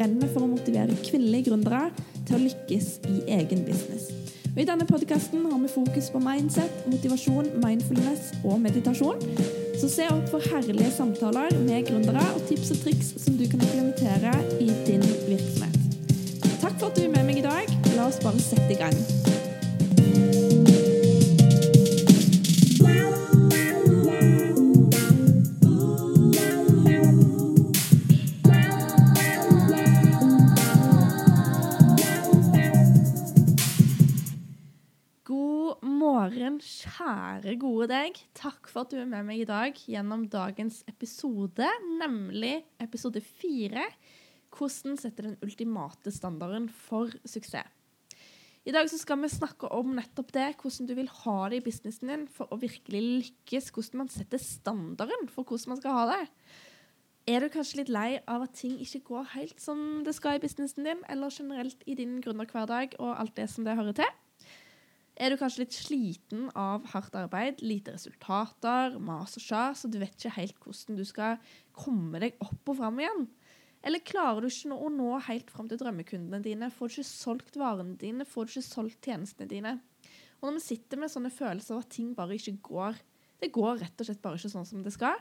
brenner for å motivere kvinnelige gründere til å lykkes i egen business. Og I denne podkasten har vi fokus på mindset, motivasjon, mindfulness og meditasjon. Så se opp for herlige samtaler med gründere og tips og triks som du kan implementere i din virksomhet. Takk for at du er med meg i dag. La oss bare sette i gang. Morgen, kjære gode deg. Takk for at du er med meg i dag gjennom dagens episode, nemlig episode fire. Hvordan sette den ultimate standarden for suksess. I dag skal vi snakke om nettopp det, hvordan du vil ha det i businessen din for å virkelig lykkes. Hvordan man setter standarden for hvordan man skal ha det. Er du kanskje litt lei av at ting ikke går helt som det skal i businessen din, eller generelt i din gründerhverdag og alt det som det hører til? Er du kanskje litt sliten av hardt arbeid, lite resultater, mas og kjas, og du vet ikke helt hvordan du skal komme deg opp og fram igjen? Eller klarer du ikke å nå helt fram til drømmekundene dine? Får du ikke solgt varene dine? Får du ikke solgt tjenestene dine? Og når vi sitter med sånne følelser av at ting bare ikke går, det går rett og slett bare ikke sånn som det skal,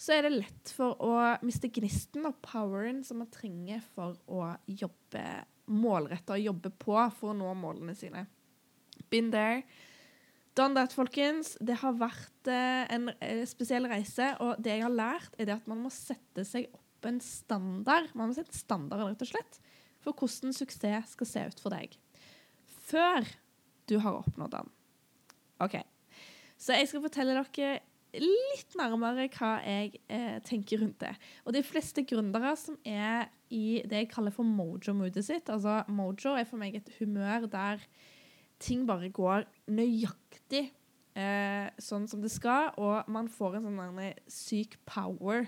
så er det lett for å miste gnisten og poweren som man trenger for å jobbe målretta og jobbe på for å nå målene sine. Been there. Done that, folkens. Det har vært eh, en eh, spesiell reise, og det jeg har lært, er det at man må sette seg opp en standard. Man må sette standarden, rett og slett, for hvordan suksess skal se ut for deg. Før du har oppnådd den. OK. Så jeg skal fortelle dere litt nærmere hva jeg eh, tenker rundt det. Og de fleste gründere som er i det jeg kaller for mojo-moodet sitt Altså mojo er for meg et humør der ting bare går nøyaktig eh, sånn som det skal, og man får en sånn syk power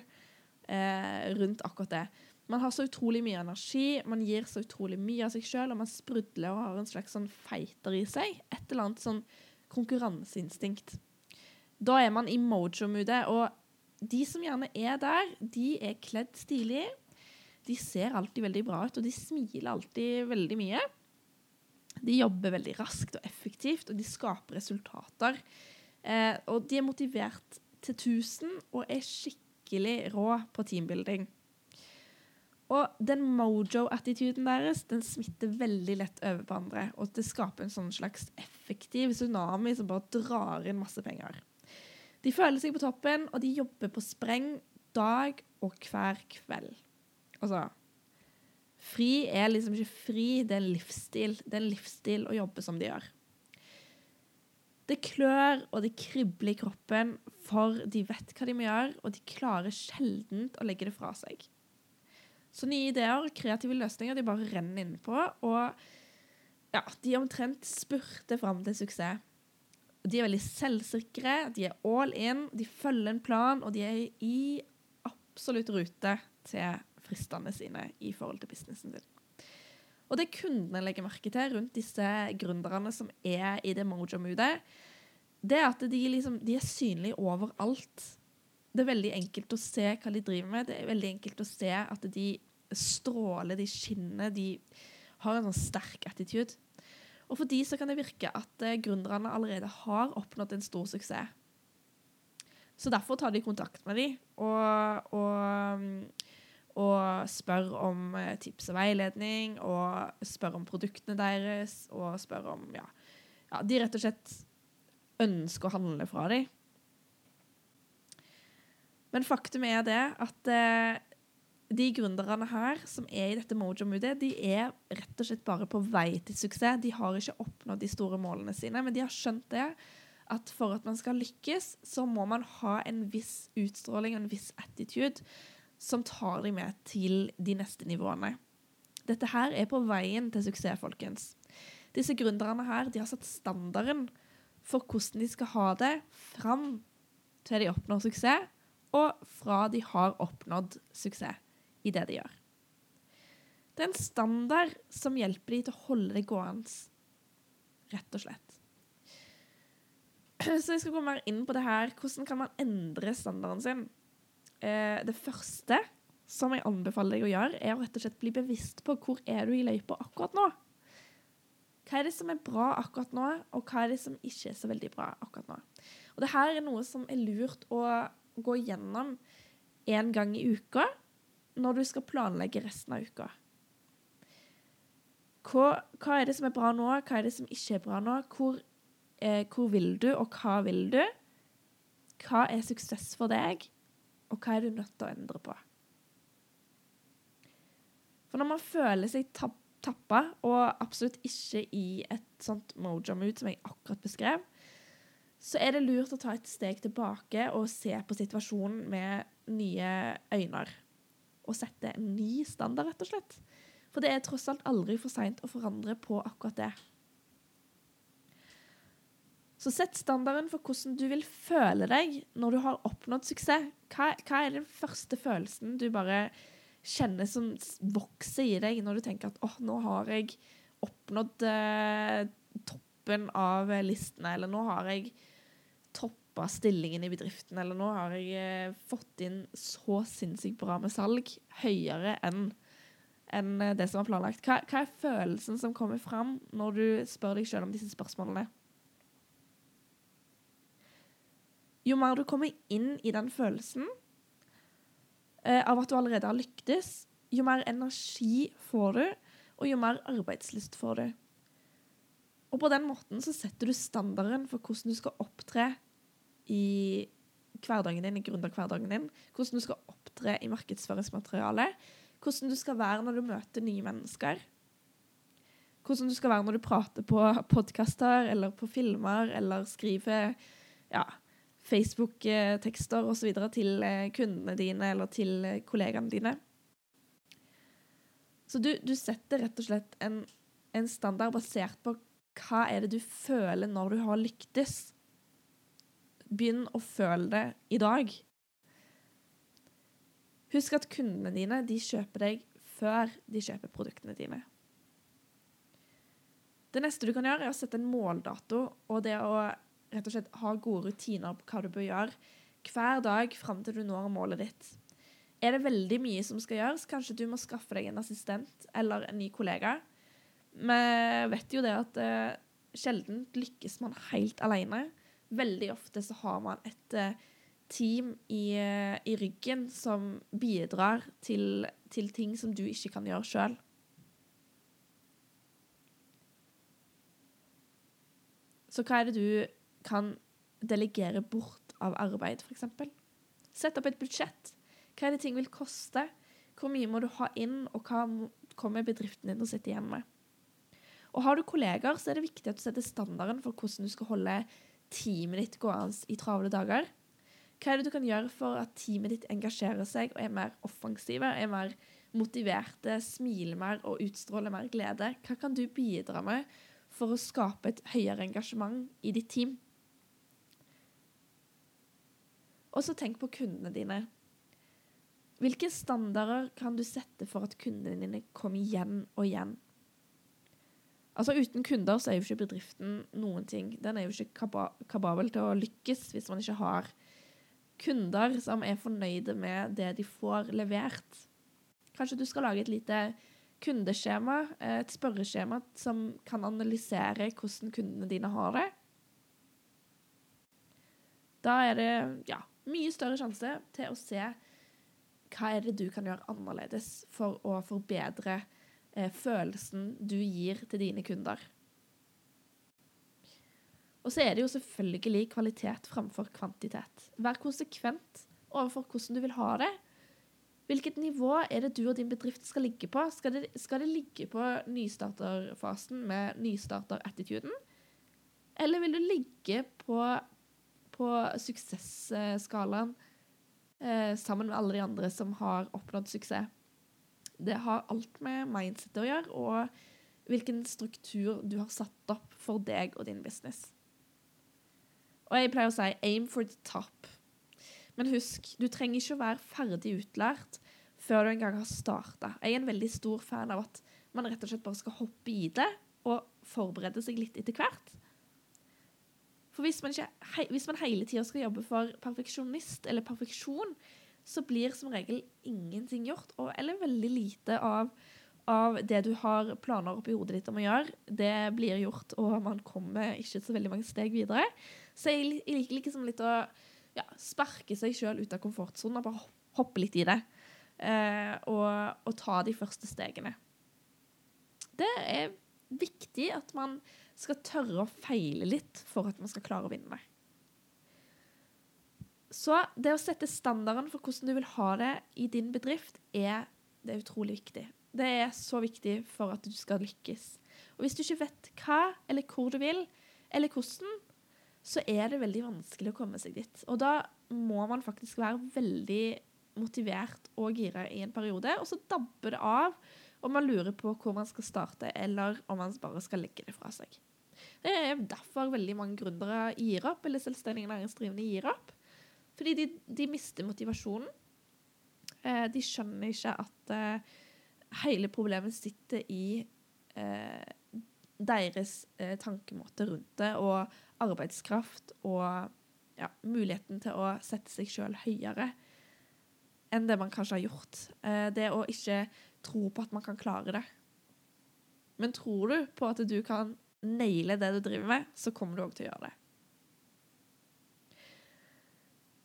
eh, rundt akkurat det. Man har så utrolig mye energi, man gir så utrolig mye av seg sjøl, og man sprudler og har en slags sånn fighter i seg. Et eller annet sånn konkurranseinstinkt. Da er man i mojo-moodet, og de som gjerne er der, de er kledd stilig. De ser alltid veldig bra ut, og de smiler alltid veldig mye. De jobber veldig raskt og effektivt, og de skaper resultater. Eh, og de er motivert til 1000 og er skikkelig rå på teambuilding. Og den mojo-attituden deres den smitter veldig lett over på andre. Og det skaper en sånn slags effektiv tsunami som bare drar inn masse penger. De føler seg på toppen, og de jobber på spreng dag og hver kveld. Altså Fri er liksom ikke fri, det er en livsstil. Det er livsstil å jobbe som de gjør. Det klør og det kribler i kroppen, for de vet hva de må gjøre, og de klarer sjelden å legge det fra seg. Så nye ideer og kreative løsninger de bare renner innpå, og ja, de omtrent spurter fram til suksess. De er veldig selvsikre, de er all in, de følger en plan, og de er i absolutt rute til fristene sine i forhold til businessen sin. Og det kundene legger merke til rundt disse gründerne som er i det mojo-moodet, det er at de, liksom, de er synlige overalt. Det er veldig enkelt å se hva de driver med. Det er veldig enkelt å se at de stråler, de skinner, de har en sånn sterk attitude. Og for de så kan det virke at uh, gründerne allerede har oppnådd en stor suksess. Så derfor tar de kontakt med dem og, og og spør om eh, tips og veiledning, og spør om produktene deres, og spør om ja, ja, De rett og slett ønsker å handle fra dem. Men faktum er det at eh, de gründerne her som er i dette mojo-moodet, de er rett og slett bare på vei til suksess. De har ikke oppnådd de store målene sine, men de har skjønt det at for at man skal lykkes, så må man ha en viss utstråling og en viss attitude som tar deg med til de neste nivåene. Dette her er på veien til suksess, folkens. Disse gründerne her de har satt standarden for hvordan de skal ha det fram til de oppnår suksess, og fra de har oppnådd suksess i det de gjør. Det er en standard som hjelper de til å holde det gående, rett og slett. Så jeg skal gå mer inn på det her. Hvordan kan man endre standarden sin? Eh, det første som jeg anbefaler deg å gjøre, er å rett og slett bli bevisst på hvor er du i løypa akkurat nå. Hva er det som er bra akkurat nå, og hva er det som ikke er så veldig bra akkurat nå. Og det her er noe som er lurt å gå gjennom én gang i uka når du skal planlegge resten av uka. Hva, hva, er det som er bra nå, hva er det som ikke er bra nå? Hvor, eh, hvor vil du, og hva vil du? Hva er suksess for deg, og hva er du nødt til å endre på? For når man føler seg tappa, og absolutt ikke i et sånt mojo-mood som jeg akkurat beskrev, så er det lurt å ta et steg tilbake og se på situasjonen med nye øyne. Og sette en ny standard, rett og slett. For det er tross alt aldri for seint å forandre på akkurat det. Så sett standarden for hvordan du vil føle deg når du har oppnådd suksess. Hva, hva er den første følelsen du bare kjenner som vokser i deg når du tenker at oh, nå har jeg oppnådd eh, toppen av listene, eller nå har jeg toppa stillingen i bedriften, eller nå har jeg eh, fått inn så sinnssykt bra med salg, høyere enn enn det som var planlagt. Hva, hva, er følelsen som kommer fram når du spør deg sjøl om disse spørsmålene? Jo mer du kommer inn i den følelsen, eh, av at du allerede har lyktes, jo mer energi får du, og jo mer arbeidslyst får du. Og på den måten så setter du standarden for hvordan du skal opptre i hverdagen din, i gründerhverdagen din, hvordan du skal opptre i markedsføringsmaterialet, hvordan du skal være når du møter nye mennesker, hvordan du skal være når du prater på podkaster eller på filmer eller skriver ja, Facebook-tekster osv. til eh, kundene dine eller til eh, kollegaene dine. Så du, du setter rett og slett en, en, standard basert på hva er det du føler når du har lyktes. Begynn å føle det i dag. Husk at kundene dine de kjøper deg før de kjøper produktene dine. Det neste du kan gjøre, er å sette en måldato og det å rett og slett ha gode rutiner på hva du bør gjøre hver dag fram til du når målet ditt. Er det veldig mye som skal gjøres, kanskje du må skaffe deg en assistent eller en ny kollega. Vi vet jo det at uh, sjelden lykkes man helt alene. Veldig ofte så har man et uh, team i, uh, i, ryggen som bidrar til, til, ting som du ikke kan gjøre sjøl. Så hva er det du kan delegere bort av arbeid, f.eks. Sett opp et budsjett. Hva er det ting vil koste? Hvor mye må du ha inn, og hva kommer bedriften din til å sitte igjen med? Og Har du kolleger, så er det viktig at du setter standarden for hvordan du skal holde teamet ditt gående i travle dager. Hva er det du kan gjøre for at teamet ditt engasjerer seg og er mer offensive, er mer motiverte, smiler mer og utstråler mer glede? Hva kan du bidra med for å skape et høyere engasjement i ditt team? Og så tenk på kundene dine. Hvilke standarder kan du sette for at kundene dine kommer igjen og igjen? Altså Uten kunder så er jo ikke bedriften noen ting. Den er jo ikke kapabel til å lykkes hvis man ikke har kunder som er fornøyde med det de får levert. Kanskje du skal lage et lite kundeskjema, et spørreskjema som kan analysere hvordan kundene dine har det. Da er det ja, mye større sjanse til å se hva er det du kan gjøre annerledes for å forbedre eh, følelsen du gir til dine kunder. Og så er det jo selvfølgelig kvalitet framfor kvantitet. Vær konsekvent overfor hvordan du vil ha det. Hvilket nivå er det du og din bedrift skal ligge på? Skal det, skal det ligge på nystarterfasen med nystarter-attituden? Eller vil du ligge på på suksessskalaen eh, sammen med alle de andre som har oppnådd suksess. Det har alt med mindset å gjøre, og hvilken struktur du har satt opp for deg og din business. Og jeg pleier å si 'aim for the top'. Men husk, du trenger ikke å være ferdig utlært før du engang har starta. Jeg er en veldig stor fan av at man rett og slett bare skal hoppe i det og forberede seg litt etter hvert. For hvis man, ikke, hvis man hele tida skal jobbe for perfeksjonist eller perfeksjon, så blir som regel ingenting gjort, og, eller veldig lite av, av det du har planer oppi hodet ditt om å gjøre, det blir gjort, og man kommer ikke så veldig mange steg videre. Så jeg, jeg liker liksom litt å ja, sparke seg sjøl ut av komfortsonen og bare hoppe litt i det. Eh, og, og, ta de første stegene. Det er viktig at man skal tørre å feile litt for at man skal klare å vinne. Så det å sette standarden for hvordan du vil ha det i din bedrift, er, er utrolig viktig. Det er så viktig for at du skal lykkes. Og hvis du ikke vet hva eller hvor du vil, eller hvordan, så er det veldig vanskelig å komme seg dit. Og da må man faktisk være veldig motivert og gira i en periode, og så dabber det av om man lurer på hvor man skal starte, eller om man bare skal legge det fra seg. Det er derfor veldig mange gründere gir opp, eller selvstendige næringsdrivende gir opp. Fordi de, de mister motivasjonen. Eh, de skjønner ikke at eh, hele problemet sitter i eh, deres eh, tankemåte rundt det, og arbeidskraft og ja, muligheten til å sette seg sjøl høyere enn det man kanskje har gjort. Eh, det å ikke tro på at man kan klare det. Men tror du på at du kan naile det du driver med, så kommer du òg til å gjøre det.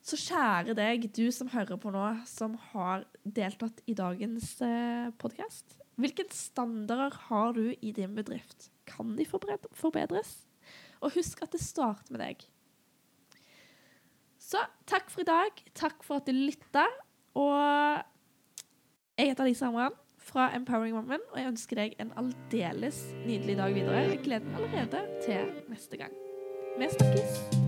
Så kjære deg, du som hører på nå, som har deltatt i dagens eh, podkast. Hvilke standarder har du i din bedrift? Kan de forbedres? Og husk at det starter med deg. Så takk for i dag. Takk for at du lytta. Og jeg heter Lisa Amran fra Empowering Woman, og jeg ønsker deg en aldeles nydelig dag videre. Jeg gleder meg allerede til neste gang. Vi snakkes!